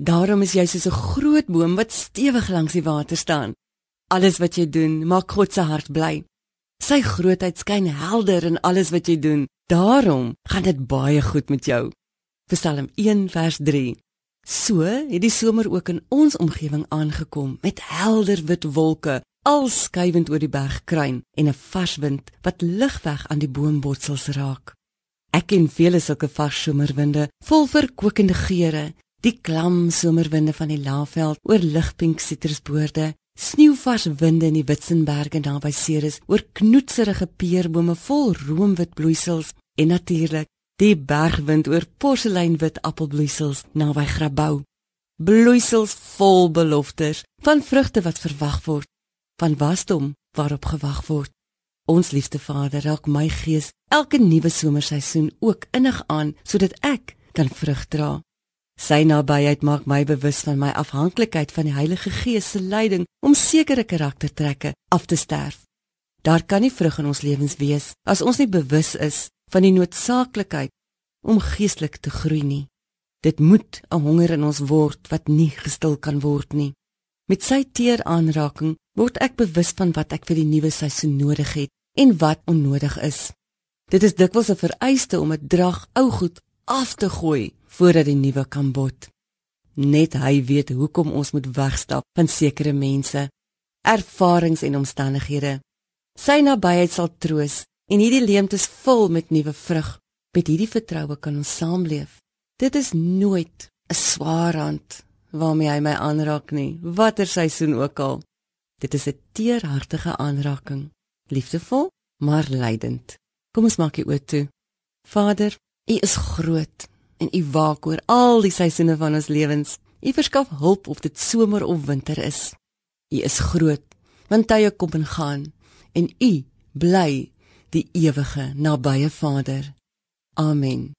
Daarom is jy soos 'n groot boom wat stewig langs die water staan. Alles wat jy doen, maak God se hart bly. Sy grootheid skyn helder in alles wat jy doen. Daarom gaan dit baie goed met jou. Psalm 1 vers 3. So het die somer ook in ons omgewing aangekom met helder wit wolke, al skuivend oor die bergkruin en 'n vars wind wat ligweg aan die boombotsels raak. Ek ken vele sulke vars somerwinde, vol verkwikkende geure, die klam somerwinde van die Laagveld oor ligpink sitrusboorde, sneeuvars winde in die Witsenberge naby Ceres oor knoetserige peerbome vol roomwit bloeisels en natuurlik die bergwind oor porseleinwit appelbloeisels naby Grabouw. Bloeisels vol beloftes van vrugte wat verwag word, van wasdom waarop gewag word. Ons liefste Vader, raak my gees elke nuwe somerseisoen ook innig aan sodat ek kan vrug dra. Sy nabyheid maak my bewus van my afhanklikheid van die Heilige Gees se leiding om sekere karaktertrekke af te sterf. Daar kan nie vrug in ons lewens wees as ons nie bewus is van die noodsaaklikheid om geestelik te groei nie. Dit moet 'n honger in ons word wat nie gestil kan word nie. Met sy teer aanraking word ek bewus van wat ek vir die nuwe seisoen nodig het en wat onnodig is. Dit is dikwels 'n vereiste om 'n drag ou goed af te gooi voordat die nuwe kan bot. Net hy weet hoekom ons moet wegstap van sekere mense, ervarings en omstandighede. Sy nabyheid sal troos en hierdie leemtes vul met nuwe vrug. Met hierdie vertroue kan ons saamleef. Dit is nooit 'n swaar hand waarmee hy my aanraak nie, watter seisoen ook al. Dit is 'n teerhartige aanraking, liefdevol, maar lydend. Kom ons maak dit oop toe. Vader, U is groot en U waak oor al die seisoene van ons lewens. U verskaf hulp of dit somer of winter is. U is groot, want tye kom en gaan en U bly die ewige nabye Vader. Amen.